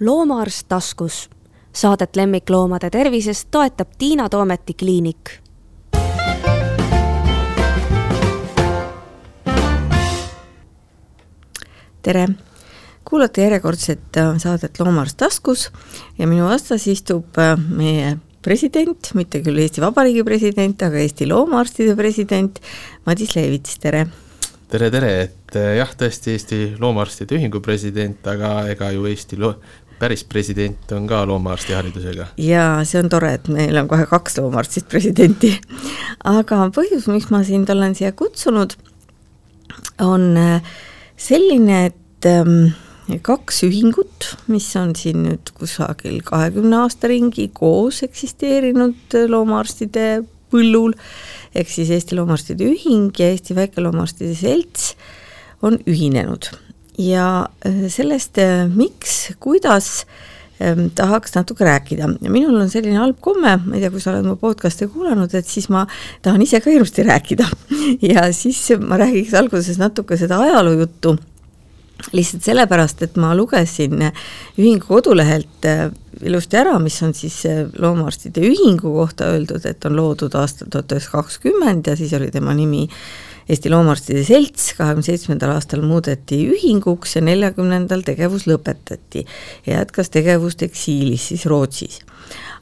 loomaarst taskus. Saadet lemmikloomade tervisest toetab Tiina Toometi kliinik. tere, kuulate järjekordset äh, saadet Loomaarst taskus ja minu vastas istub äh, meie president, mitte küll Eesti Vabariigi president, aga Eesti Loomaarstide president Madis Levits, tere tere, tere, et eh, jah, tõesti Eesti Loomaarstide Ühingu president, aga ega ju Eesti lo-, päris president on ka loomaarsti haridusega. jaa, see on tore, et meil on kohe kaks loomaarstist presidenti. aga põhjus, miks ma sind olen siia kutsunud, on eh, selline, et ähm, kaks ühingut, mis on siin nüüd kusagil kahekümne aasta ringi koos eksisteerinud loomaarstide põllul, ehk siis Eesti Loomaarstide Ühing ja Eesti Väikeloomaarstide Selts on ühinenud ja äh, sellest, äh, miks, kuidas ähm, tahaks natuke rääkida. Minul on selline halb komme, ma ei tea, kui sa oled mu podcast'e kuulanud, et siis ma tahan ise ka hirmsasti rääkida. Ja siis ma räägiks alguses natuke seda ajaloo juttu lihtsalt sellepärast, et ma lugesin ühingu kodulehelt äh, ilusti ära, mis on siis äh, loomaarstide ühingu kohta öeldud, et on loodud aastal tuhat üheksasada kakskümmend ja siis oli tema nimi Eesti Loomaarstide Selts, kahekümne seitsmendal aastal muudeti ühinguks ja neljakümnendal tegevus lõpetati ja jätkas tegevust eksiilis siis Rootsis.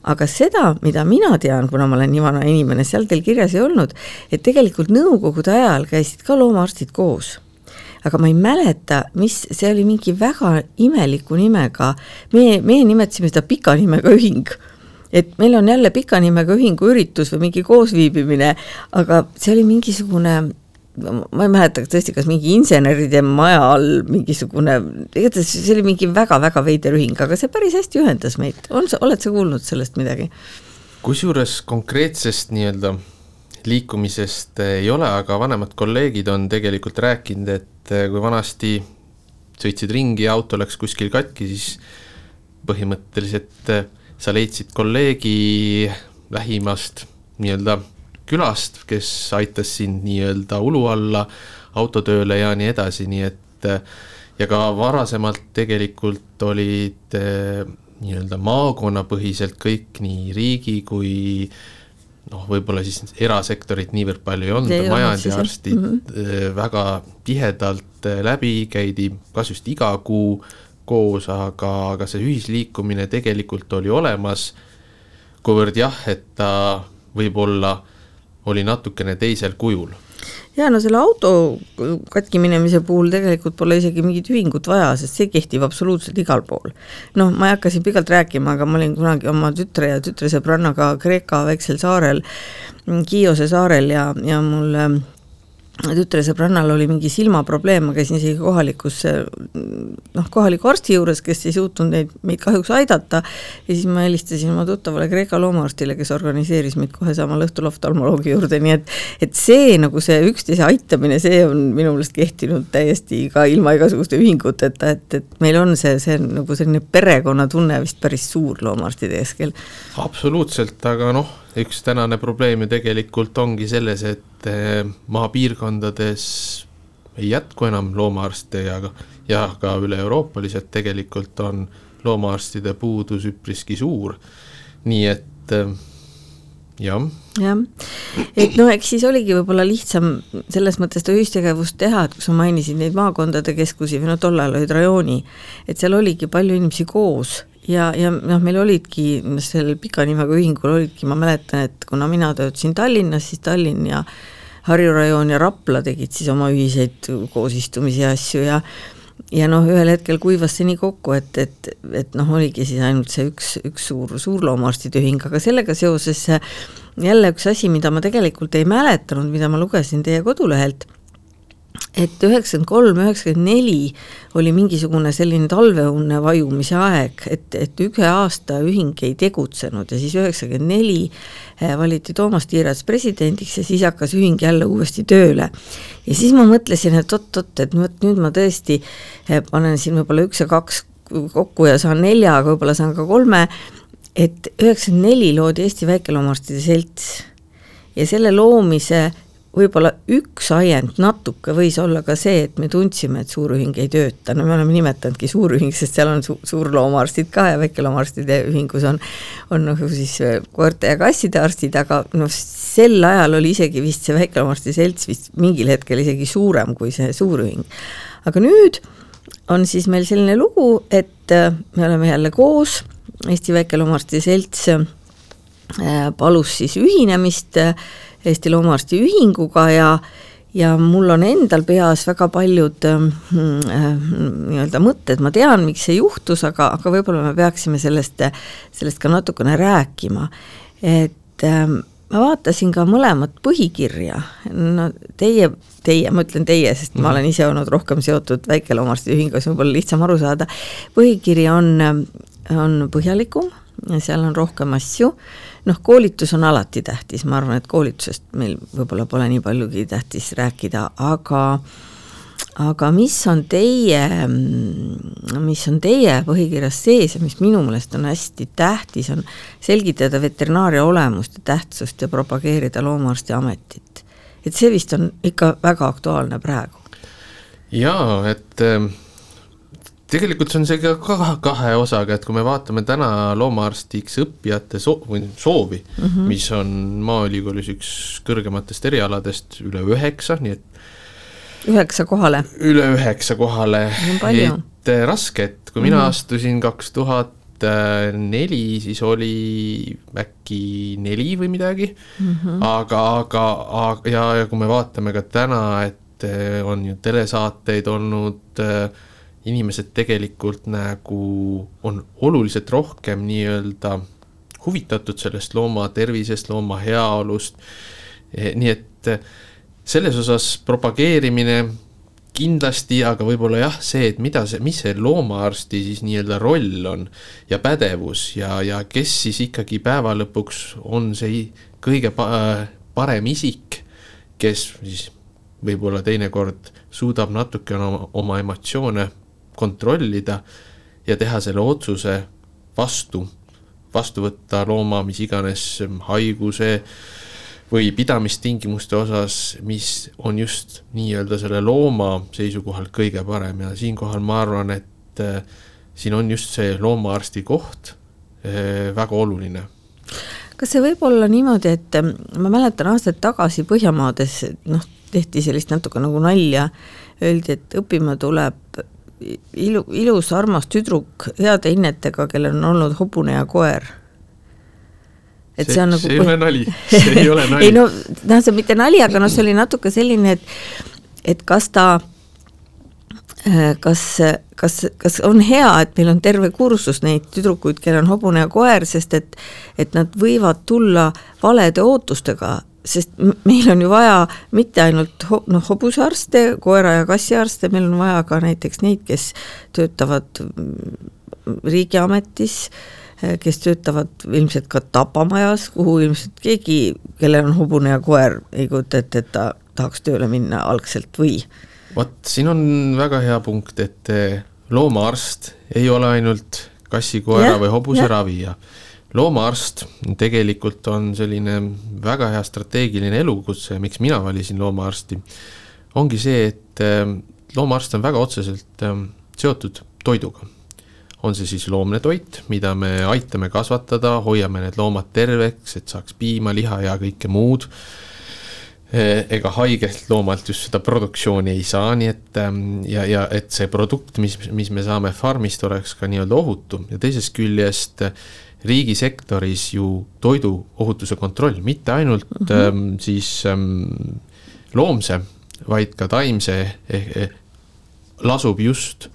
Aga seda, mida mina tean, kuna ma olen nii vana inimene, seal teil kirjas ei olnud, et tegelikult nõukogude ajal käisid ka loomaarstid koos. Aga ma ei mäleta, mis, see oli mingi väga imeliku nimega, meie, meie nimetasime seda pika nimega ühing. Et meil on jälle pika nimega ühingu üritus või mingi koosviibimine, aga see oli mingisugune ma ei mäleta tõesti, kas mingi inseneride maja all mingisugune, igatahes see oli mingi väga-väga veider ühing, aga see päris hästi ühendas meid, on sa, oled sa kuulnud sellest midagi? kusjuures konkreetsest nii-öelda liikumisest ei ole, aga vanemad kolleegid on tegelikult rääkinud, et kui vanasti sõitsid ringi ja auto läks kuskil katki, siis põhimõtteliselt sa leidsid kolleegi lähimast nii-öelda külast, kes aitas sind nii-öelda ulu alla autotööle ja nii edasi, nii et eh, ja ka varasemalt tegelikult olid nii-öelda maakonnapõhiselt kõik nii riigi kui noh, võib-olla siis erasektorit niivõrd palju ei olnud, majandiarstid mm -hmm. väga tihedalt läbi, käidi kas just iga kuu koos, aga, aga see ühisliikumine tegelikult oli olemas, kuivõrd jah, et ta võib-olla oli natukene teisel kujul jaa, no selle auto katki minemise puhul tegelikult pole isegi mingit ühingut vaja, sest see kehtib absoluutselt igal pool. noh, ma ei hakka siin pikalt rääkima, aga ma olin kunagi oma tütre ja tütresõbrannaga Kreeka väiksel saarel, Kiose saarel ja, ja mul tütresõbrannal oli mingi silmaprobleem, ma käisin isegi kohalikus noh, kohaliku arsti juures, kes ei suutnud neid, meid kahjuks aidata, ja siis ma helistasin oma tuttavale Kreeka loomaarstile, kes organiseeris meid kohe samal õhtul oftalmoloogi juurde, nii et et see nagu see üksteise aitamine, see on minu meelest kehtinud täiesti ka ilma igasuguste ühinguteta, et, et meil on see, see on nagu selline perekonnatunne vist päris suur loomaarstide keskel. absoluutselt, aga noh, üks tänane probleem ju tegelikult ongi selles, et eh, maapiirkondades ei jätku enam loomaarste ja, ja ka üle-euroopaliselt tegelikult on loomaarstide puudus üpriski suur. nii et eh, jah. jah, et noh, eks siis oligi võib-olla lihtsam selles mõttes seda ühistegevust teha, et kui sa mainisid neid maakondade keskusi või no tol ajal olid rajooni, et seal oligi palju inimesi koos ja, ja noh, meil olidki sellel pika nimega ühingul olidki, ma mäletan, et kuna mina töötasin Tallinnas, siis Tallinn ja Harju rajoon ja Rapla tegid siis oma ühiseid koosistumisi ja asju ja ja noh, ühel hetkel kuivas see nii kokku, et, et, et noh, oligi siis ainult see üks, üks suur, suur loomaarstide ühing, aga sellega seoses jälle üks asi, mida ma tegelikult ei mäletanud, mida ma lugesin teie kodulehelt et üheksakümmend kolm, üheksakümmend neli oli mingisugune selline talveunne vajumise aeg, et, et ühe aasta ühing ei tegutsenud ja siis üheksakümmend neli eh, valiti Toomas Tiirats presidendiks ja siis hakkas ühing jälle uuesti tööle. ja siis ma mõtlesin, et oot-oot, et vot nüüd ma tõesti eh, panen siin võib-olla üks ja kaks kokku ja saan nelja, aga võib-olla saan ka kolme, et üheksakümmend neli loodi Eesti Väikeloomaarstide Selts ja selle loomise võib-olla üks ajend natuke võis olla ka see, et me tundsime, et suurühing ei tööta, no me oleme nimetanudki suurühing, sest seal on su-, suurloomaarstid ka ja väikeloomaarstide ühingus on, on nagu siis äh, koerte ja kasside arstid, aga noh, sel ajal oli isegi vist see väikeloomaarstide selts vist mingil hetkel isegi suurem kui see suurühing. aga nüüd on siis meil selline lugu, et äh, me oleme jälle koos, Eesti Väikeloomaarstide Selts äh, palus siis ühinemist Eesti Loomaarsti Ühinguga ja ja mul on endal peas väga paljud äh, nii-öelda mõtted, ma tean, miks see juhtus, aga, aga võib-olla me peaksime sellest, sellest ka natukene rääkima. et äh, ma vaatasin ka mõlemat põhikirja, no teie, teie, ma ütlen teie, sest mm -hmm. ma mhm. olen ise olnud rohkem seotud väikeloomaarstide ühinguga, siis võib-olla lihtsam aru saada, põhikiri on, on põhjalikum ja seal on rohkem asju noh, koolitus on alati tähtis, ma arvan, et koolitusest meil võib-olla pole nii paljugi tähtis rääkida, aga aga mis on teie, mis on teie põhikirjas sees ja mis minu meelest on hästi tähtis, on selgitada veterinaaria olemust ja tähtsust ja propageerida loomaarsti ametit. et see vist on ikka väga aktuaalne praegu. jaa, et äh tegelikult on see ka kahe osaga, et kui me vaatame täna loomaarstiks õppijate soo-, või soovi mm, -hmm. mis on Maaülikoolis üks kõrgematest erialadest, üle üheksa, nii et üheksa kohale? üle üheksa kohale, et äh, raske, et kui mina mm -hmm. astusin kaks tuhat neli, siis oli äkki neli või midagi mm, -hmm. aga, aga, aga ja, ja kui me vaatame ka täna, et äh, on ju telesaateid olnud äh, inimesed tegelikult nagu on oluliselt rohkem nii-öelda huvitatud sellest looma tervisest, looma heaolust, eh, nii et eh, selles osas propageerimine kindlasti, aga võib-olla jah, see, et mida see, mis see loomaarsti siis nii-öelda roll on ja pädevus ja, ja kes siis ikkagi päeva lõpuks on see kõige pa parem isik, kes siis võib-olla teinekord suudab natuke oma, oma emotsioone kontrollida ja teha selle otsuse vastu, vastu võtta looma mis iganes haiguse või pidamistingimuste osas, mis on just nii-öelda selle looma seisukohalt kõige parem. Ja siinkohal ma arvan, et äh, siin on just see loomaarsti koht äh, väga oluline. Kas see võib olla niimoodi, et ähm, ma mäletan aastaid tagasi Põhjamaades noh, tehti sellist natuke nagu nalja, öeldi, et õppima tuleb ilu, ilus armas tüdruk heade hinnetega, kellel on olnud hobune ja koer. et see, see on nagu see ei ole nali, see ei ole nali ei no, noh, see mitte nali, aga noh, see oli natuke selline, et et kas ta äh, kas, kas, kas on hea, et meil on terve kursus neid tüdrukuid, kellel on hobune ja koer, sest et et nad võivad tulla valede ootustega sest meil on ju vaja mitte ainult ho-, noh, hobusearste, koera- ja kassiarste, meil on vaja ka näiteks neid, kes töötavad riigiametis, kes töötavad ilmselt ka tapamajas, kuhu ilmselt keegi, kellel on hobune ja koer, ei kujuta ette, et ta tahaks tööle minna algselt või? vot siin on väga hea punkt, et loomaarst ei ole ainult kassi, koera ja, või hobuse ravija loomaarst tegelikult on selline väga hea strateegiline elukutse, miks mina valisin loomaarsti, ongi see, et ähm, loomaarst on väga otseselt ähm, seotud toiduga. on see siis loomne toit, mida me aitame kasvatada, hoiame need loomad terveks, et saaks piima, liha ja kõike muud e, ega haigelt loomalt just seda produktsiooni ei saa, nii et ja, ja et see produkt, mis, mis me saame farmist, oleks ka nii-öelda ohutu ja teisest küljest riigisektoris ju toiduohutuse kontroll, mitte ainult mm -hmm. ähm, siis ähm, loomse, vaid ka taimse eh, eh, lasub just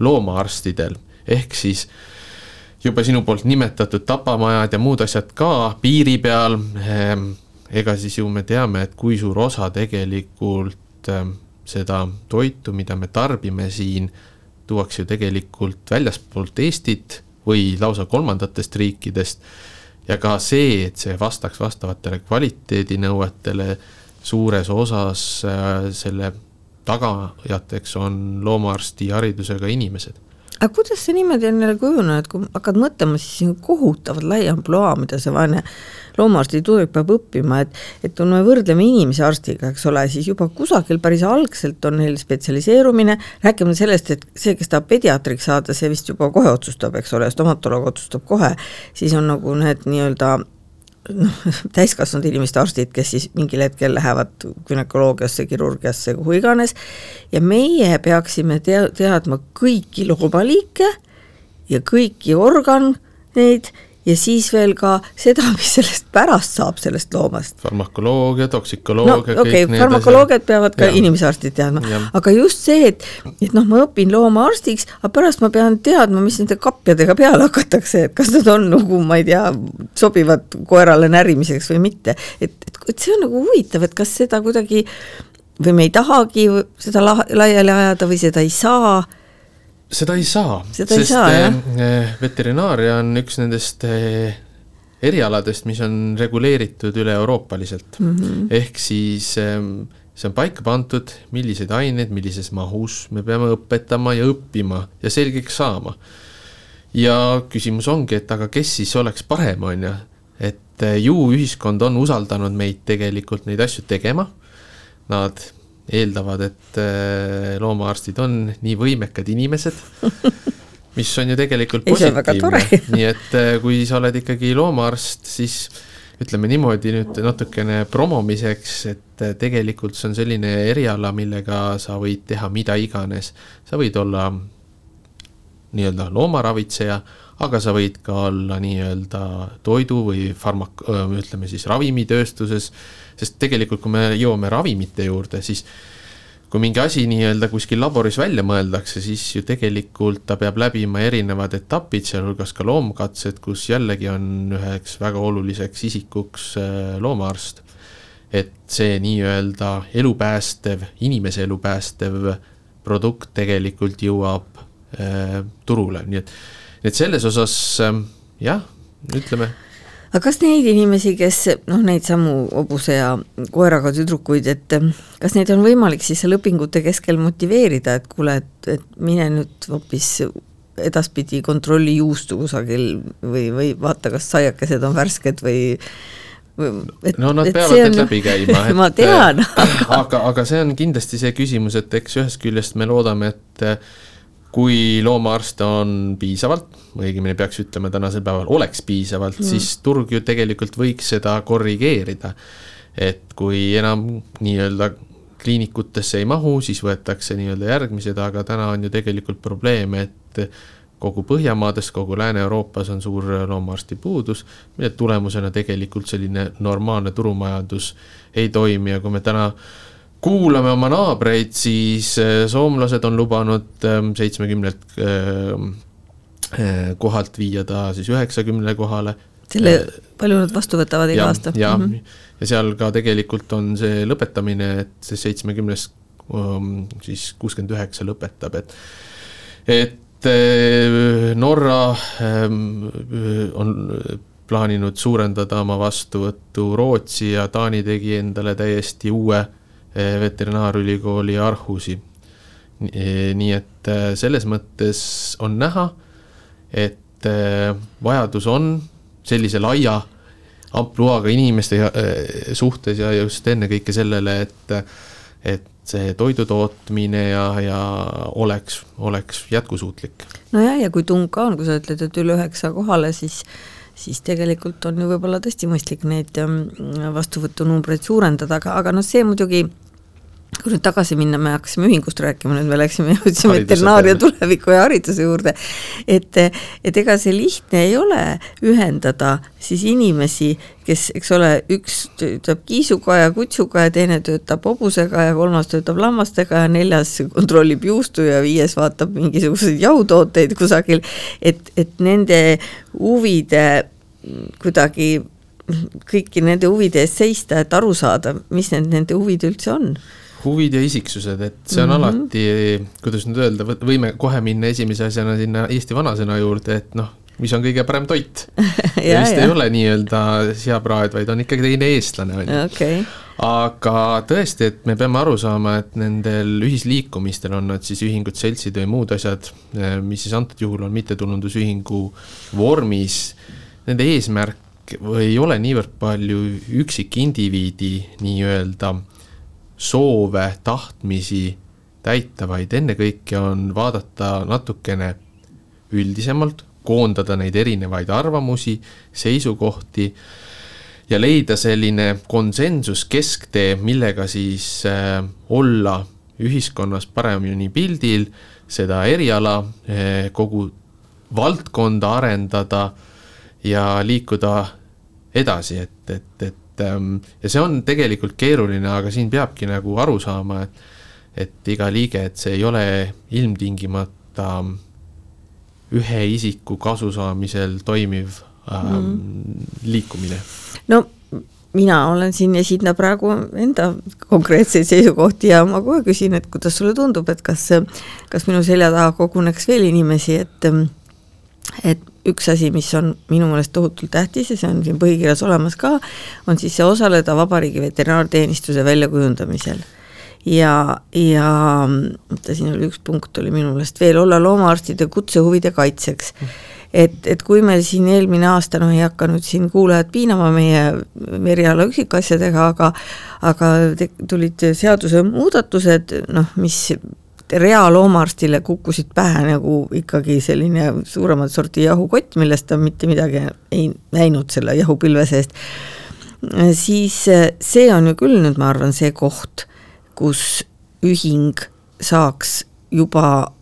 loomaarstidel, ehk siis juba sinu poolt nimetatud tapamajad ja muud asjad ka piiri peal ähm,, ega siis ju me teame, et kui suur osa tegelikult ähm, seda toitu, mida me tarbime siin, tuuakse ju tegelikult väljaspoolt Eestit või lausa kolmandatest riikidest ja ka see, et see vastaks vastavatele kvaliteedinõuetele, suures osas äh, selle tagajateks on loomaarsti haridusega inimesed. Aga kuidas see niimoodi on jälle kujunenud, kui hakkad mõtlema, siis siin kohutavalt lai ampluaa, mida see vaene loomaarsti tulek peab õppima, et et kui me võrdleme inimese arstiga, eks ole, siis juba kusagil päris algselt on neil spetsialiseerumine, rääkimata sellest, et see, kes tahab pediaatriks saada, see vist juba kohe otsustab, eks ole, stomatoloog otsustab kohe, siis on nagu need nii-öelda noh, täiskasvanud inimeste arstid, kes siis mingil hetkel lähevad günekoloogiasse, kirurgiasse, kuhu iganes, ja meie peaksime tea-, teadma kõiki loomaliike ja kõiki organeid ja siis veel ka seda, mis sellest pärast saab, sellest loomast. farmakoloogia, toksikoloogia no okei okay,, farmakoloogiat peavad ka inimese arstid teadma, aga just see, et, et noh, ma õpin loomaarstiks, aga pärast ma pean teadma, mis nende kapjadega peale hakatakse, et kas nad on nagu, ma ei tea, sobivad koerale närimiseks või mitte. et, et, et see on nagu huvitav, et kas seda kuidagi või me ei tahagi seda la laiali ajada või seda ei saa seda ei saa, sest ei saa, eh, eh, veterinaaria on üks nendest eh, erialadest, mis on reguleeritud üle-euroopaliselt mm. -hmm. ehk siis see on paika pandud, milliseid aineid, millises mahus me peame õpetama ja õppima ja selgeks saama. ja küsimus ongi, et aga kes siis oleks parem, on ju, et ju ühiskond on usaldanud meid tegelikult neid asju tegema, nad eeldavad, et äh, loomaarstid on nii võimekad inimesed, mis on ju tegelikult positiivne, nii et äh, kui sa oled ikkagi loomaarst, siis ütleme niimoodi nüüd natukene promomiseks, et äh, tegelikult see on selline eriala, millega sa võid teha mida iganes. sa võid olla nii-öelda loomaravitseja, aga sa võid ka olla nii-öelda toidu või farmak-, ütleme siis ravimitööstuses sest tegelikult, kui me jõuame ravimite juurde, siis kui mingi asi nii-öelda kuskil laboris välja mõeldakse, siis ju tegelikult ta peab läbima erinevad etapid, sealhulgas ka loomkatsed, kus jällegi on üheks väga oluliseks isikuks loomaarst. et see nii-öelda elupäästev, inimese elu päästev produkt tegelikult jõuab äh, turule, nii et, et selles osas äh, jah, ütleme. Aga kas neid inimesi, kes noh, neid samu hobuse ja koeraga tüdrukuid, et kas neid on võimalik siis seal õpingute keskel motiveerida, et kuule, et, et mine nüüd hoopis edaspidi kontrolli juustu kusagil või, või vaata, kas saiakesed on värsked või et, no nad peavad need on... läbi käima ma tean aga, aga, aga see on kindlasti see küsimus, et eks ühest küljest me loodame, et kui loomaarste on piisavalt, õigemini peaks ütlema tänasel päeval oleks piisavalt mm., siis turg ju tegelikult võiks seda korrigeerida. et kui enam nii-öelda kliinikutesse ei mahu, siis võetakse nii-öelda järgmised, aga täna on ju tegelikult probleem, et kogu Põhjamaades, kogu Lääne-Euroopas on suur loomaarsti puudus, mille tulemusena tegelikult selline normaalne turumajandus ei toimi ja kui me täna äh, kuulame oma naabreid, siis äh, soomlased on lubanud ähm, seitsmekümnelt ähm, äh, kohalt viia ta siis üheksakümne kohale. selle, palju nad vastu võtavad iga aasta? ja mm, -hmm. ja seal ka tegelikult on see lõpetamine, et see seitsmekümnest um, siis kuuskümmend üheksa lõpetab, et, et äh, Norra um, on plaaninud suurendada oma vastuvõttu, Rootsi ja Taani tegi endale täiesti uue Eh, veterinaarülikooli Arhusi. Eh, nii et eh, selles mõttes on näha, et vajadus on sellise laia ampluaaga inimeste suhtes ja just ennekõike sellele, et, et see toidu tootmine ja, ja oleks, oleks jätkusuutlik. nojah, ja kui tung ka on, kui sa ütled, et üle üheksa kohale, siis siis tegelikult on ju võib-olla tõesti mõistlik neid ähm, vastuvõtunumbreid suurendada, aga, aga noh, see muidugi kui nüüd tagasi minna, me hakkasime ühingust rääkima, nüüd me läksime, jõudsime veterinaaria tuleviku ja hariduse juurde, et, et ega see lihtne ei ole ühendada siis inimesi, kes, eks ole, üks töötab kiisuga ja kutsuga ja teine töötab hobusega ja kolmas töötab lammastega ja neljas kontrollib juustu ja viies vaatab mingisuguseid jahutooteid kusagil, et, et nende huvide kuidagi kõiki nende huvide eest seista, et aru saada, mis need nende huvid üldse on huvid ja isiksused, et see on mm -hmm. alati, kuidas nüüd öelda, võime kohe minna esimese asjana sinna Eesti vanasõna juurde, et noh, mis on kõige parem toit ja, vist ja. ei ole nii-öelda seapraed, vaid on ikkagi teine eestlane, on ju. aga tõesti, et me peame aru saama, et nendel ühisliikumistel on nad siis ühingud, seltsid või muud asjad, mis siis antud juhul on mittetulundusühingu vormis, nende eesmärk ei ole niivõrd palju üksikindiviidi nii-öelda soove, tahtmisi täita, vaid ennekõike on vaadata natukene üldisemalt, koondada neid erinevaid arvamusi, seisukohti ja leida selline konsensus, kesktee, millega siis äh, olla ühiskonnas paremini pildil, seda eriala äh,, kogu valdkonda arendada ja liikuda edasi, et, et, et ähm, ja see on tegelikult keeruline, aga siin peabki nagu aru saama, et et iga liige, et see ei ole ilmtingimata ühe isiku kasu saamisel toimiv ähm, mm. liikumine no mina olen siin, esindan praegu enda konkreetseid seisukohti ja ma kohe küsin, et kuidas sulle tundub, et kas, kas minu selja taha koguneks veel inimesi, et et üks asi, mis on minu meelest tohutult tähtis ja see on siin põhikirjas olemas ka, on siis see osaleda Vabariigi Veterinaarteenistuse väljakujundamisel. ja, ja oota, siin oli üks punkt, oli minu meelest veel, olla loomaarstide kutsehuvide kaitseks et, et kui meil siin eelmine aasta, noh ei hakka nüüd siin kuulajad piinama meie eriala üksikasjadega, aga aga tulid seadusemuudatused, noh, mis reaaloomaarstile kukkusid pähe nagu ikkagi selline suuremat sorti jahukott, millest ta mitte midagi ei näinud selle jahupilve seest, siis see on ju küll nüüd, ma arvan, see koht, kus ühing saaks juba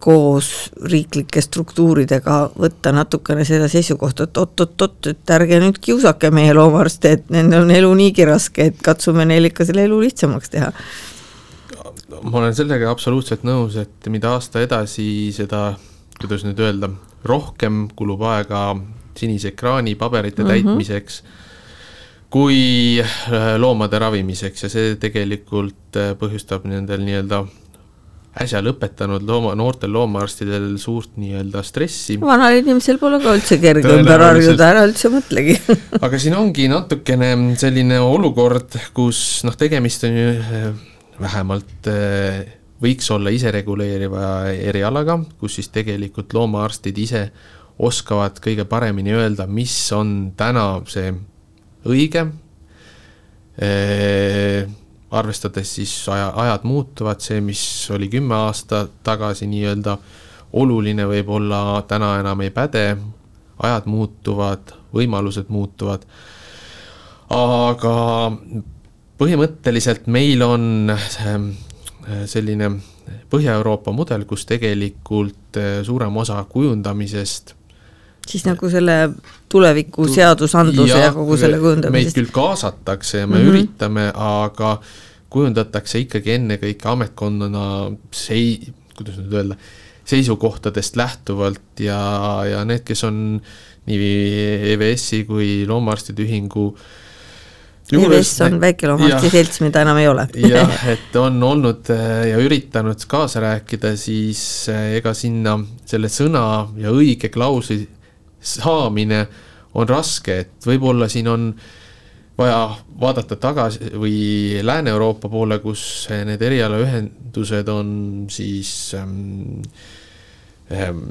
koos riiklike struktuuridega võtta natukene seda seisukohta, et oot-oot-oot, et ärge nüüd kiusake meie loomaarste, et nendel on elu niigi raske, et katsume neil ikka selle elu lihtsamaks teha. Ma olen sellega absoluutselt nõus, et mida aasta edasi, seda, kuidas nüüd öelda, rohkem kulub aega sinise ekraani paberite mm -hmm. täitmiseks kui äh, loomade ravimiseks ja see tegelikult äh, põhjustab nendel nii-öelda äsja lõpetanud looma, noortel loomaarstidel suurt nii-öelda stressi. vanal inimesel pole ka üldse kerge ümber harjuda, ära üldse mõtlegi aga siin ongi natukene selline olukord, kus noh, tegemist on ju eh, vähemalt eh, võiks olla isereguleeriva erialaga, kus siis tegelikult loomaarstid ise oskavad kõige paremini öelda, mis on täna see õige. Eh, arvestades siis aja, ajad muutuvad, see, mis oli kümme aastat tagasi nii-öelda oluline, võib-olla täna enam ei päde, ajad muutuvad, võimalused muutuvad, aga põhimõtteliselt meil on ähm, selline Põhja-Euroopa mudel, kus tegelikult äh, suurem osa kujundamisest siis nagu selle tuleviku seadusandluse ja, ja kogu selle kujundamisest. meid küll kaasatakse ja me mm -hmm. üritame, aga kujundatakse ikkagi ennekõike ametkonnana sei-, kuidas nüüd öelda, seisukohtadest lähtuvalt ja, ja need, kes on nii EVS-i kui Loomaarstide Ühingu EVS on väikeloomaarsti selts, mida enam ei ole. Jah, et on olnud äh, ja üritanud kaasa rääkida, siis äh, ega sinna selle sõna ja õige klausli saamine on raske, et võib-olla siin on vaja vaadata tagasi või Lääne-Euroopa poole, kus need erialaühendused on siis ähm, ähm,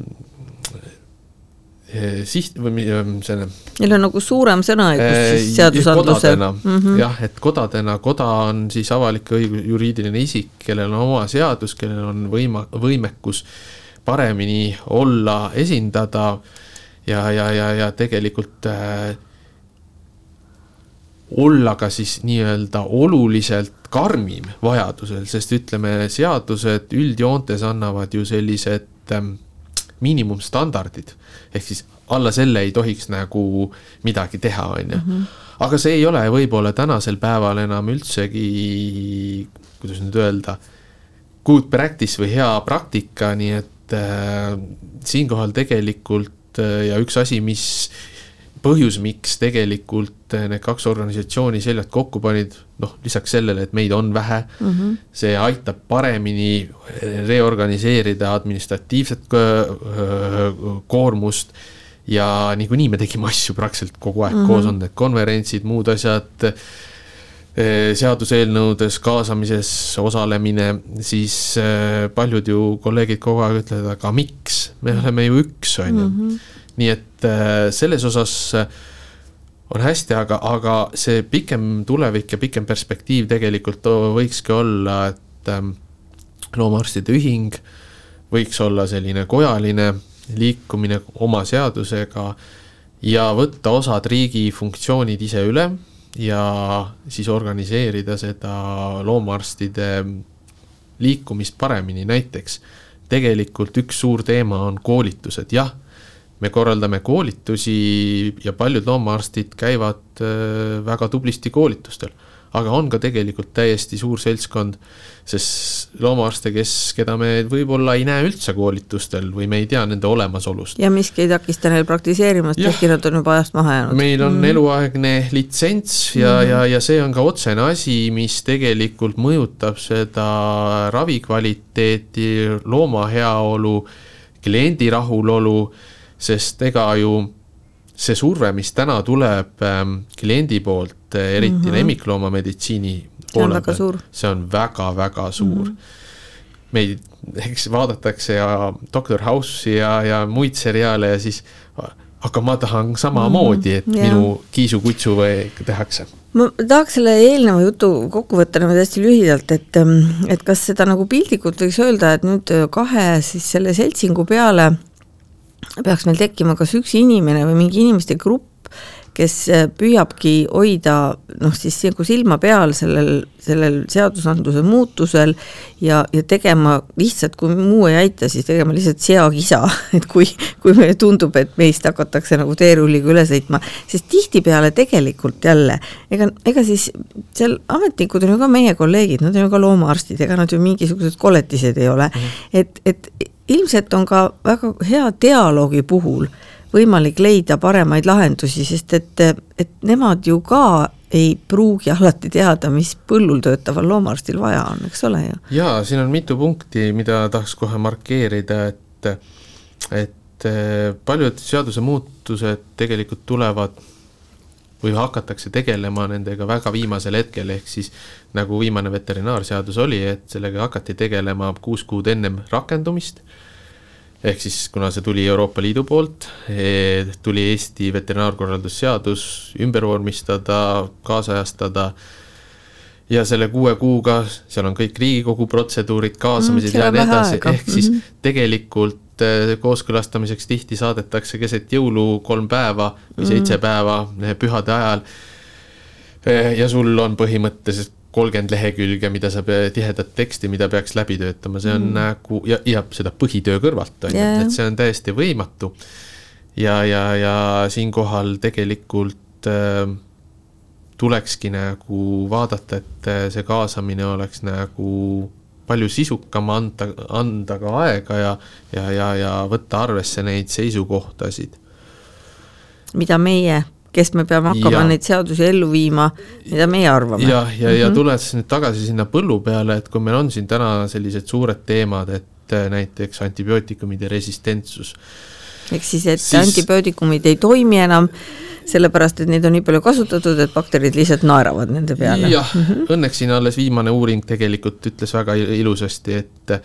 siht või ähm, selle. Neil on nagu suurem sõnaõigus siis seadusandluse. Mm -hmm. jah, et kodadena, koda on siis avalik õigus, juriidiline isik, kellel on oma seadus, kellel on võima-, võimekus paremini olla, esindada ja, ja, ja, ja tegelikult äh, olla ka siis nii-öelda oluliselt karmim vajadusel, sest ütleme, seadused üldjoontes annavad ju sellised ähm, miinimumstandardid. ehk siis alla selle ei tohiks nagu midagi teha, on ju. Mhm. aga see ei ole võib-olla tänasel päeval enam üldsegi, kuidas nüüd öelda, good practice või hea praktika, nii et äh, siinkohal tegelikult Äh, ja üks asi, mis põhjus, miks tegelikult äh, need kaks organisatsiooni seljad kokku panid, noh, lisaks sellele, et meid on vähe mm, -hmm. see aitab paremini reorganiseerida administratiivset koormust ja niikuinii me tegime asju praktiliselt kogu aeg mm -hmm. koos, on need konverentsid, muud asjad eh, seaduseelnõudes kaasamises osalemine, siis eh, paljud ju kolleegid kogu aeg ütlevad, aga miks, me oleme ju üks, on ju. Mhm. nii et selles osas on hästi, aga, aga see pikem tulevik ja pikem perspektiiv tegelikult võikski olla, et loomaarstide ühing võiks olla selline kojaline liikumine oma seadusega ja võtta osad riigi funktsioonid ise üle ja siis organiseerida seda loomaarstide liikumist paremini, näiteks tegelikult üks suur teema on koolitused, jah, me korraldame koolitusi ja paljud loomaarstid käivad äh, väga tublisti koolitustel aga on ka tegelikult täiesti suur seltskond, sest loomaarste, kes, keda me võib-olla ei näe üldse koolitustel või me ei tea nende olemasolust. ja miski ei takista neil praktiseerimast, ehkki nad on juba ajast maha jäänud. meil on mm. eluaegne litsents ja mm., ja, ja see on ka otsene asi, mis tegelikult mõjutab seda ravikvaliteeti, looma heaolu, kliendi rahulolu, sest ega ju see surve, mis täna tuleb ähm, kliendi poolt, äh, eriti mm -hmm. lemmikloomameditsiini poole peal, see on väga-väga suur mm. -hmm. meid, eks vaadatakse ja Doctor House'i ja, ja muid seriaale ja siis aga ma tahan samamoodi, et mm -hmm. minu kiisukutsu tehakse ma tahaks selle eelneva jutu kokku võtta nagu hästi lühidalt, et, ähm, et kas seda nagu piltlikult võiks öelda, et nüüd kahe siis selle seltsingu peale peaks meil tekkima kas üks inimene või mingi inimeste grupp, kes äh, püüabki hoida noh, siis nagu silma peal sellel, sellel seadusandluse muutusel ja, ja tegema lihtsalt, kui muu ei aita, siis tegema lihtsalt seakisa, et kui, kui meile tundub, et meist hakatakse nagu teerulliga üle sõitma, sest tihtipeale tegelikult jälle, ega, ega siis seal ametnikud on ju ka meie kolleegid, nad on ju ka loomaarstid, ega nad ju mingisugused koletised ei ole mm, -hmm. et, et ilmselt on ka väga hea dialoogi puhul võimalik leida paremaid lahendusi, sest et, et nemad ju ka ei pruugi alati teada, mis põllul töötaval loomaarstil vaja on, eks ole ju. jaa, siin on mitu punkti, mida tahaks kohe markeerida, et et paljud seadusemuutused tegelikult tulevad või hakatakse tegelema nendega väga viimasel hetkel, ehk siis nagu viimane veterinaarseadus oli, et sellega hakati tegelema kuus kuud ennem rakendumist. Ehk siis kuna see tuli Euroopa Liidu poolt, eh, tuli Eesti veterinaarkorraldusseadus ümber vormistada, kaasajastada ja selle kuue kuuga, seal on kõik Riigikogu protseduurid, kaasamised mm, ja nii edasi, ehk siis mm -hmm. tegelikult eh, kooskõlastamiseks tihti saadetakse keset jõulu kolm päeva või seitse mm. päeva eh, pühade ajal. ja sul on põhimõtteliselt kolmkümmend lehekülge, mida sa tihedat teksti, mida peaks läbi töötama, see on mm. nagu ja, ja seda põhitöö kõrvalt on ju yeah., et see on täiesti võimatu. ja, ja, ja siinkohal tegelikult äh, tulekski nagu vaadata, et see kaasamine oleks nagu palju sisukam, anda, anda ka aega ja, ja, ja, ja võtta arvesse neid seisukohtasid. mida meie kes me peame hakkama ja. neid seadusi ellu viima, mida meie arvame. jah, ja, ja, ja, ja mhm. tulles nüüd tagasi sinna põllu peale, et kui meil on siin täna sellised suured teemad, et näiteks antibiootikumide resistentsus. Ehk siis, et siis... antibiootikumid ei toimi enam, sellepärast et neid on nii palju kasutatud, et bakterid lihtsalt naeravad nende peale. jah mm, -hmm. õnneks siin alles viimane uuring tegelikult ütles väga ilusasti, et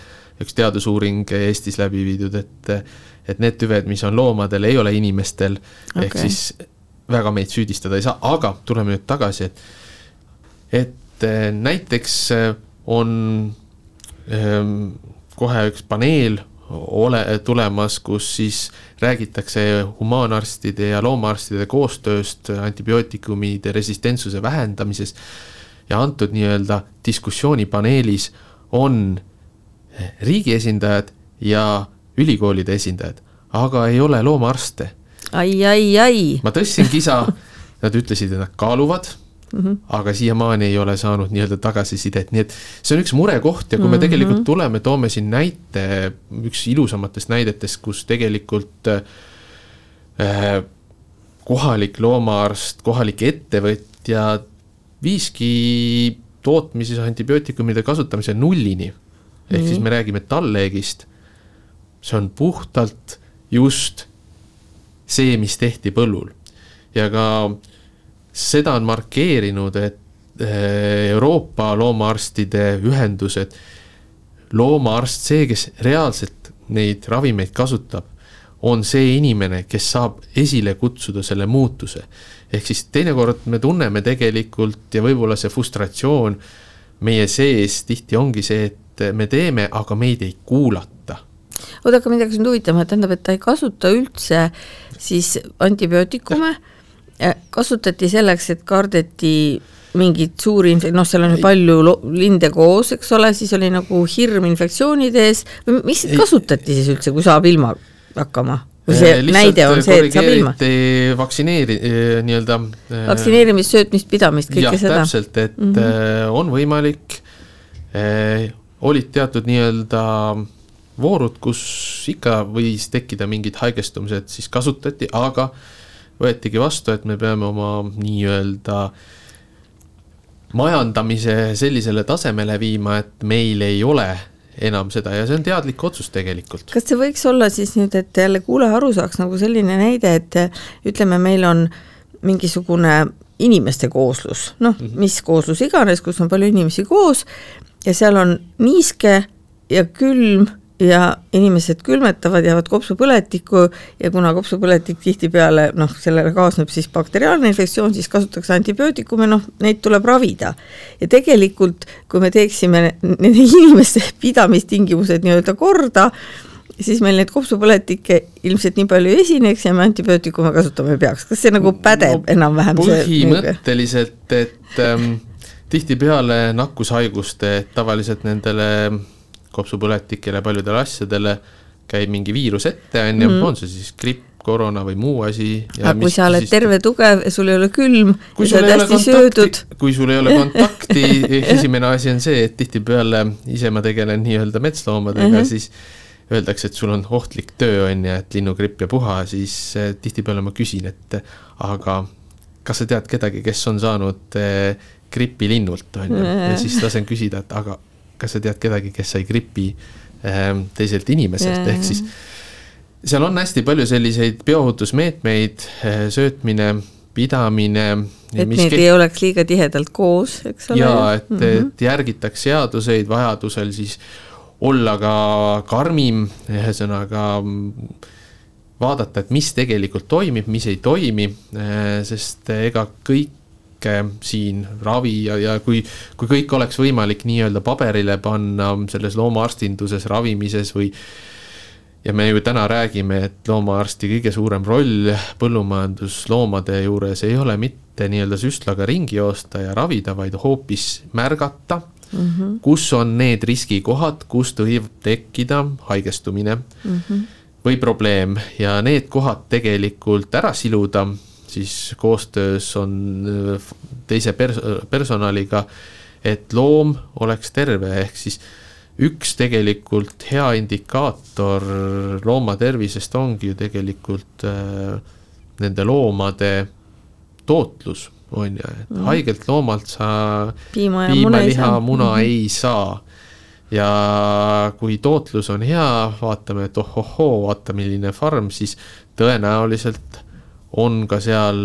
üks teadusuuring Eestis läbi viidud, et et need tüved, mis on loomadel, ei ole inimestel okay., ehk siis väga meid süüdistada ei saa, aga tuleme nüüd tagasi, et, et eh, näiteks on ähm, kohe üks paneel ole, tulemas, kus siis räägitakse humaanarstide ja loomaarstide koostööst antibiootikumide resistentsuse vähendamises. ja antud nii-öelda diskussioonipaneelis on riigi esindajad ja ülikoolide esindajad, aga ei ole loomaarste ai, ai, ai. ma tõstsin kisa, nad ütlesid, et nad kaaluvad mm, -hmm. aga siiamaani ei ole saanud nii-öelda tagasisidet, nii et see on üks murekoht ja kui me -hmm. tegelikult tuleme, toome siin näite, üks ilusamatest näidetest, kus tegelikult äh, kohalik loomaarst, kohalik ettevõtja viiski tootmises antibiootikumide kasutamise nullini. ehk mm -hmm. siis me räägime talleegist. see on puhtalt just see, mis tehti põllul. ja ka seda on markeerinud, et eh, Euroopa loomaarstide ühendused, loomaarst, see, kes reaalselt neid ravimeid kasutab, on see inimene, kes saab esile kutsuda selle muutuse. ehk siis teinekord me tunneme tegelikult ja võib-olla see frustratsioon meie sees tihti ongi see, et me teeme, aga meid ei kuulata. Oota, aga mind hakkas nüüd huvitama, tähendab, et ta ei kasuta üldse siis antibiootikume, kasutati selleks, et kardeti mingeid suuri infek-, noh, seal on ju palju linde koos, eks ole, siis oli nagu hirm infektsioonide ees mis ei, kasutati siis üldse, kui saab ilma hakkama? kui see äh, näide on see, et saab ilma? vaktsineeri-, äh, nii-öelda äh, vaktsineerimist, söötmist, pidamist, kõike jah, seda? täpselt, et mm -hmm. on võimalik, olid teatud nii-öelda voorud, kus ikka võis tekkida mingid haigestumised, siis kasutati, aga võetigi vastu, et me peame oma nii-öelda majandamise sellisele tasemele viima, et meil ei ole enam seda ja see on teadlik otsus tegelikult. kas see võiks olla siis nüüd, et jälle kuulaja aru saaks nagu selline näide, et ütleme, meil on mingisugune inimeste kooslus, noh mm -hmm., mis kooslus iganes, kus on palju inimesi koos ja seal on niiske ja külm ja inimesed külmetavad, jäävad kopsupõletikku ja kuna kopsupõletik tihtipeale noh, sellele kaasneb siis bakteriaalne infektsioon, siis kasutatakse antibiootikume, noh, neid tuleb ravida. ja tegelikult, kui me teeksime nende inimeste pidamistingimused nii-öelda korda, siis meil neid kopsupõletikke ilmselt nii palju ei esineks ja me antibiootikume kasutama ei peaks, kas see nagu pädeb no, enam-vähem? põhimõtteliselt, et ähm, tihtipeale nakkushaiguste, tavaliselt nendele kopsupõletikele, paljudele asjadele käib mingi viirus ette, on ju, mhm. on see siis gripp, koroona või muu asi. aga kui sa oled siis... terve, tugev ja sul ei ole külm kui ja sa oled hästi söödud. kui sul ei ole kontakti esimene asi on see, et tihtipeale ise ma tegelen nii-öelda metsloomadega uh, -huh. siis öeldakse, et sul on ohtlik töö, on ju, et linnugripp ja puha, siis eh, tihtipeale ma küsin, et aga kas sa tead kedagi, kes on saanud eh, gripi linnult, on ju, ja siis lasen küsida, et aga kas sa tead kedagi, kes sai gripi ähm, teiselt inimeselt, ehk siis seal on hästi palju selliseid bioohutusmeetmeid, äh, söötmine, pidamine. et neid ei oleks liiga tihedalt koos, eks ole. jaa, et mm, -hmm. et järgitaks seaduseid, vajadusel siis olla ka karmim, ühesõnaga vaadata, et mis tegelikult toimib, mis ei toimi, äh, sest ega kõik kõike siin, ravi ja, ja kui, kui kõik oleks võimalik nii-öelda paberile panna selles loomaarstinduses, ravimises või ja me ju täna räägime, et loomaarsti kõige suurem roll põllumajandusloomade juures ei ole mitte nii-öelda süstlaga ringi joosta ja ravida, vaid hoopis märgata mm, -hmm. kus on need riskikohad, kust võib tekkida haigestumine mm -hmm. või probleem ja need kohad tegelikult ära siluda siis koostöös on äh, teise pers-, personaliga, et loom oleks terve, ehk siis üks tegelikult hea indikaator looma tervisest ongi ju tegelikult äh, nende loomade tootlus, on ju, et mm. haigelt loomalt sa piima, piima, liha, muna mm -hmm. ei saa. ja kui tootlus on hea, vaatame, et ohohoo, vaata milline farm, siis tõenäoliselt on ka seal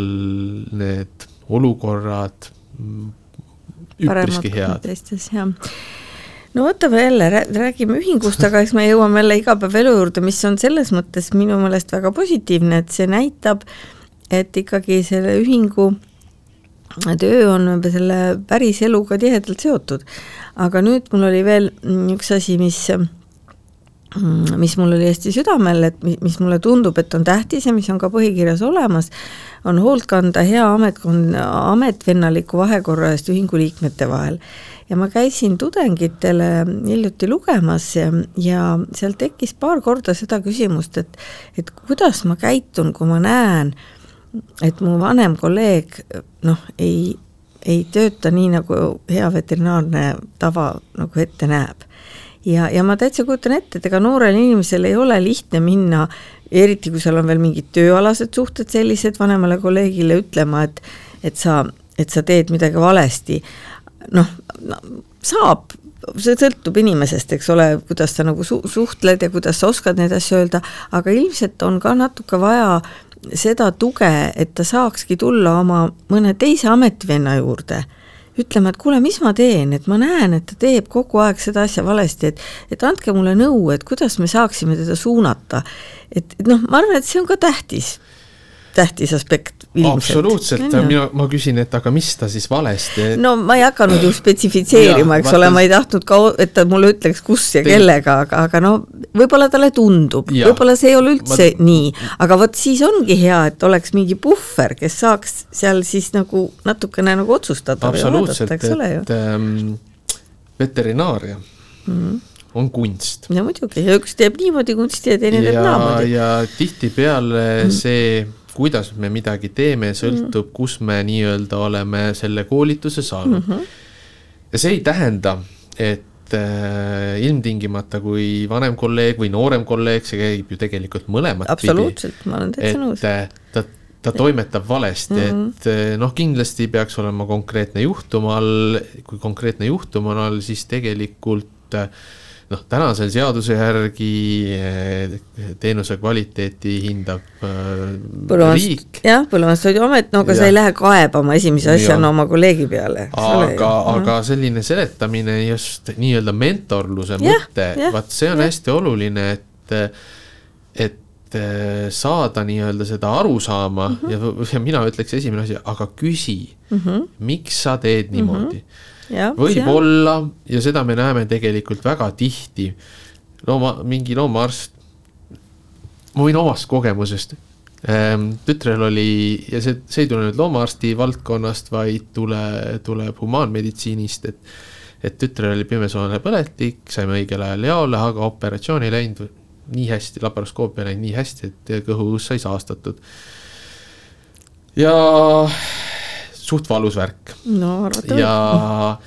need olukorrad üpriski head. teistes jah no võtame jälle, räägime ühingust, aga eks me jõuame jälle igapäevaelu juurde, mis on selles mõttes minu meelest väga positiivne, et see näitab, et ikkagi selle ühingu töö on selle päriseluga tihedalt seotud. aga nüüd mul oli veel üks asi, mis mis mul oli hästi südamel, et mis mulle tundub, et on tähtis ja mis on ka põhikirjas olemas, on hoolt kanda hea ametkond, ametvennaliku vahekorra eest ühingu liikmete vahel. ja ma käisin tudengitele hiljuti lugemas ja, ja seal tekkis paar korda seda küsimust, et et kuidas ma käitun, kui ma näen, et mu vanem kolleeg noh, ei, ei tööta nii, nagu hea veterinaarne tava nagu ette näeb ja, ja ma täitsa kujutan ette, et ega noorel inimesel ei ole lihtne minna, eriti kui seal on veel mingid tööalased suhted sellised, vanemale kolleegile ütlema, et et sa, et sa teed midagi valesti. noh no,, saab, see sõltub inimesest, eks ole, kuidas sa nagu su-, suhtled ja kuidas sa oskad neid asju öelda, aga ilmselt on ka natuke vaja seda tuge, et ta saakski tulla oma mõne teise ametivenna juurde ütlema, et kuule, mis ma teen, et ma näen, et ta teeb kogu aeg seda asja valesti, et et andke mulle nõu, et kuidas me saaksime teda suunata. et, et noh, ma arvan, et see on ka tähtis tähtis aspekt ilmselt. absoluutselt, mina, ma küsin, et aga mis ta siis valesti et...? no ma ei hakanud ju spetsifitseerima, eks ole, ma ei tahtnud ka, et ta mulle ütleks, kus ja Te... kellega, aga, aga no võib-olla talle tundub, võib-olla see ei ole üldse ma... nii, aga vot siis ongi hea, et oleks mingi puhver, kes saaks seal siis nagu natukene nagu otsustada või vaadata, eks ole ju. Ähm, veterinaaria mm. -hmm on kunst. no muidugi, üks teeb niimoodi kunsti ja teine ja, teeb naamoodi. ja tihtipeale mm. see kuidas me midagi teeme, sõltub, kus me nii-öelda oleme selle koolituse saanud mm. -hmm. ja see ei tähenda, et äh, ilmtingimata, kui vanem kolleeg või noorem kolleeg, see käib ju tegelikult mõlemat absoluutselt, ma olen täitsa nõus. Äh, ta, ta toimetab valesti mm, -hmm. et äh, noh, kindlasti peaks olema konkreetne juhtum all, kui konkreetne juhtum on all, siis tegelikult äh, noh, tänase seaduse järgi eh, teenuse kvaliteeti hindab äh, riik. jah, Põllumajandus-Toiduamet, no aga sa ei lähe kaebama esimese asjana oma kolleegi peale. aga, aga selline seletamine just nii-öelda mentorluse ja, mõte, vaat see on ja. hästi oluline, et, et eh, saada nii-öelda seda arusaama mm -hmm. ja, ja mina ütleks esimene asi, aga küsi mm, -hmm. miks sa teed niimoodi mm. -hmm võib-olla ja seda me näeme tegelikult väga tihti. looma, mingi loomaarst, ma võin omast kogemusest ähm,. tütrel oli ja see, see ei tule nüüd loomaarsti valdkonnast, vaid tule, tuleb humaanmeditsiinist, et et tütrel oli pimesoone põletik, saime õigel ajal jaole, aga operatsioon ei läinud nii hästi, laparoskoopia läinud nii hästi, et kõhuõõs sai saastatud. ja suht valus värk. no arvatavasti. ja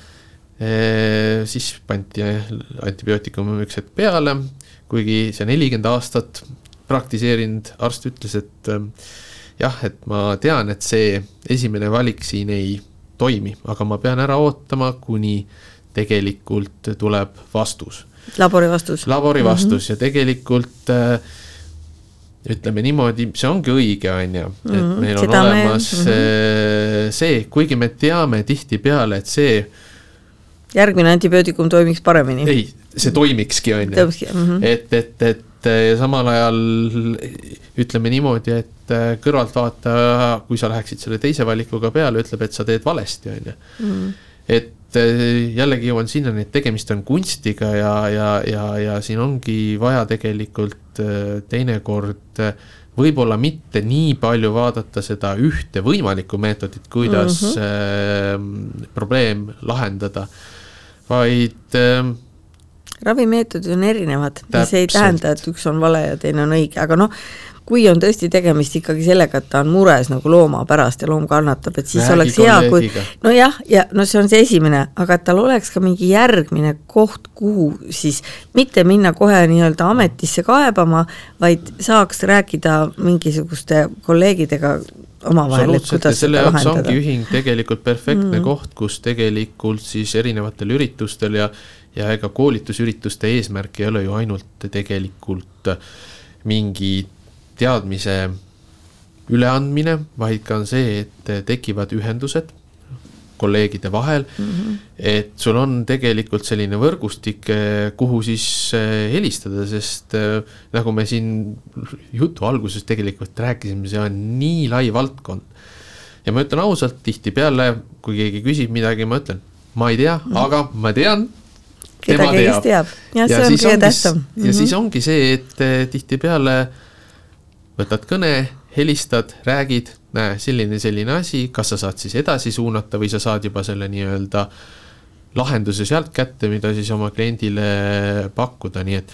e, siis pandi antibiootikum üks hetk peale, kuigi see nelikümmend aastat praktiseerinud arst ütles, et e, jah, et ma tean, et see esimene valik siin ei toimi, aga ma pean ära ootama, kuni tegelikult tuleb vastus. labori vastus. labori vastus mm -hmm. ja tegelikult äh, ütleme niimoodi, see ongi õige, on ju, et mhm. meil on olemas me... mm -hmm. see, kuigi me teame tihtipeale, et see järgmine antibiootikum toimiks paremini. ei, see toimikski, on ju. Mhm. et, et, et ja samal ajal ütleme niimoodi, et äh, kõrvaltvaataja, kui sa läheksid selle teise valikuga peale, ütleb, et sa teed valesti, on ju. Et äh, jällegi jõuan sinnani, et tegemist on kunstiga ja, ja, ja, ja siin ongi vaja tegelikult Äh, teinekord äh, võib-olla mitte nii palju vaadata seda ühte võimalikku meetodit, kuidas mm -hmm. probleem lahendada, vaid ravimeetodid on erinevad, mis ei tähenda, et üks on vale ja teine on õige, aga noh, kui on tõesti tegemist ikkagi sellega, et ta on mures nagu looma pärast ja loom kannatab, et siis Räägi oleks hea, kui nojah, ja no see on see esimene, aga et tal oleks ka mingi järgmine koht, kuhu siis mitte minna kohe nii-öelda ametisse kaebama, vaid saaks rääkida mingisuguste kolleegidega omavahel, et kuidas seda lahendada. ongi ühing tegelikult perfektne mm. koht, kus tegelikult siis erinevatel üritustel ja ja ega koolitusürituste eesmärk ei ole ju ainult tegelikult mingi teadmise üleandmine, vaid ka on see, et tekivad ühendused kolleegide vahel mm. -hmm. et sul on tegelikult selline võrgustik, kuhu siis eh, helistada, sest eh, nagu me siin jutu alguses tegelikult rääkisime, see on nii lai valdkond. ja ma ütlen ausalt, tihtipeale, kui keegi küsib midagi, ma ütlen, ma ei tea mm, -hmm. aga ma tean. Keda keegi teab, jah, see on kõige tähtsam. ja mm -hmm. siis ongi see, et eh, tihtipeale võtad kõne, helistad, räägid, näe, selline, selline asi, kas sa saad siis edasi suunata või sa saad juba selle nii-öelda lahenduse sealt kätte, mida siis oma kliendile pakkuda, nii et,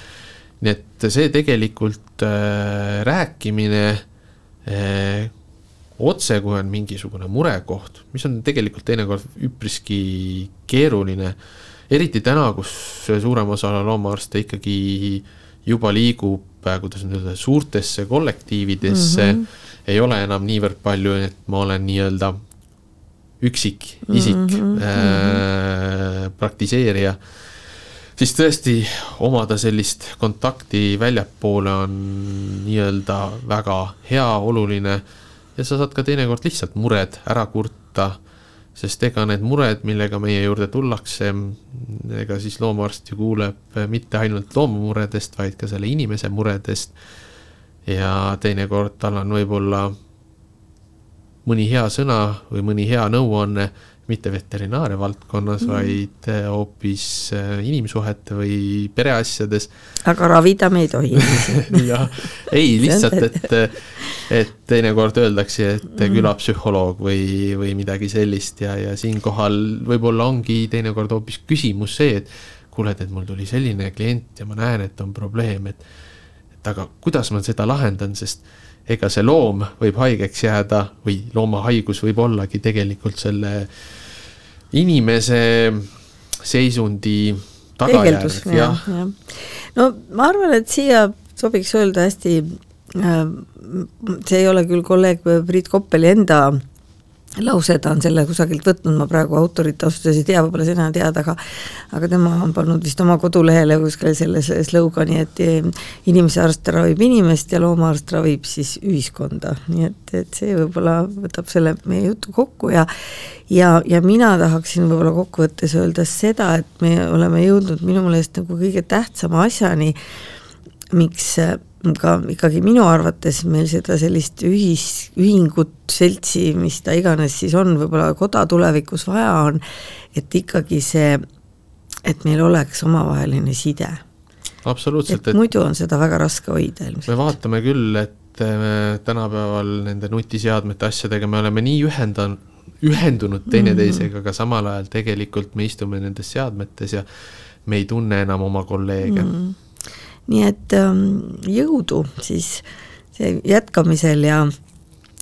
nii et see tegelikult äh, rääkimine äh, otse, kui on mingisugune murekoht, mis on tegelikult teinekord üpriski keeruline, eriti täna, kus suurem osa loomaarste ikkagi juba liigub kuidas nüüd öelda, suurtesse kollektiividesse mm -hmm. ei ole enam niivõrd palju, et ma olen nii-öelda üksik isik mm, -hmm. äh, praktiseerija, siis tõesti omada sellist kontakti väljapoole on nii-öelda väga hea, oluline ja sa saad ka teinekord lihtsalt mured ära kurta, sest ega need mured, millega meie juurde tullakse, ega siis loomaarst ju kuuleb mitte ainult loomamuredest, vaid ka selle inimese muredest. ja teinekord tal on võib-olla mõni hea sõna või mõni hea nõuanne mitte veterinaaria valdkonnas mm., vaid äh, hoopis äh, inimsuhete või pereasjades. aga ravida me ei tohi jah, ei lihtsalt, et, et teinekord öeldakse, et mm. külapsühholoog või, või midagi sellist ja, ja siinkohal võib-olla ongi teinekord hoopis küsimus see, et kuule, et mul tuli selline klient ja ma näen, et on probleem, et et aga kuidas ma seda lahendan, sest ega see loom võib haigeks jääda või loomahaigus võib ollagi tegelikult selle inimese seisundi tagajärg, jah ja. no ma arvan, et siia sobiks öelda hästi äh,, see ei ole küll kolleeg Priit Koppeli enda lause, ta on selle kusagilt võtnud, ma praegu autorit ausalt öeldes ei tea, võib-olla sina tead, aga aga tema on pannud vist oma kodulehele kuskil selle slogani, et inimese arst ravib inimest ja loomaarst ravib siis ühiskonda, nii et, et see võib-olla võtab selle meie jutu kokku ja ja, ja mina tahaksin võib-olla kokkuvõttes öelda seda, et me oleme jõudnud minu meelest nagu kõige tähtsama asjani, miks ka ikkagi minu arvates meil seda sellist ühis, ühingut, seltsi, mis ta iganes siis on, võib-olla koda tulevikus vaja on, et ikkagi see, et meil oleks omavaheline side. absoluutselt. et muidu on seda väga raske hoida ilmselt. me vaatame küll, et me tänapäeval nende nutiseadmete asjadega me oleme nii ühendanud, ühendunud teineteisega mm, -hmm. aga samal ajal tegelikult me istume nendes seadmetes ja me ei tunne enam oma kolleege mm. -hmm nii et ähm, jõudu siis jätkamisel ja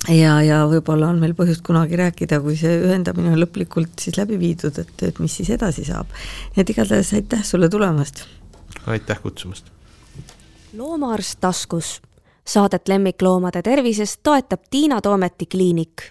ja, ja võib-olla on meil põhjust kunagi rääkida, kui see ühendamine on lõplikult siis läbi viidud, et, et mis siis edasi saab. nii et igatahes aitäh sulle tulemast! aitäh kutsumast! loomaarst taskus. Saadet lemmikloomade tervisest toetab Tiina Toometi kliinik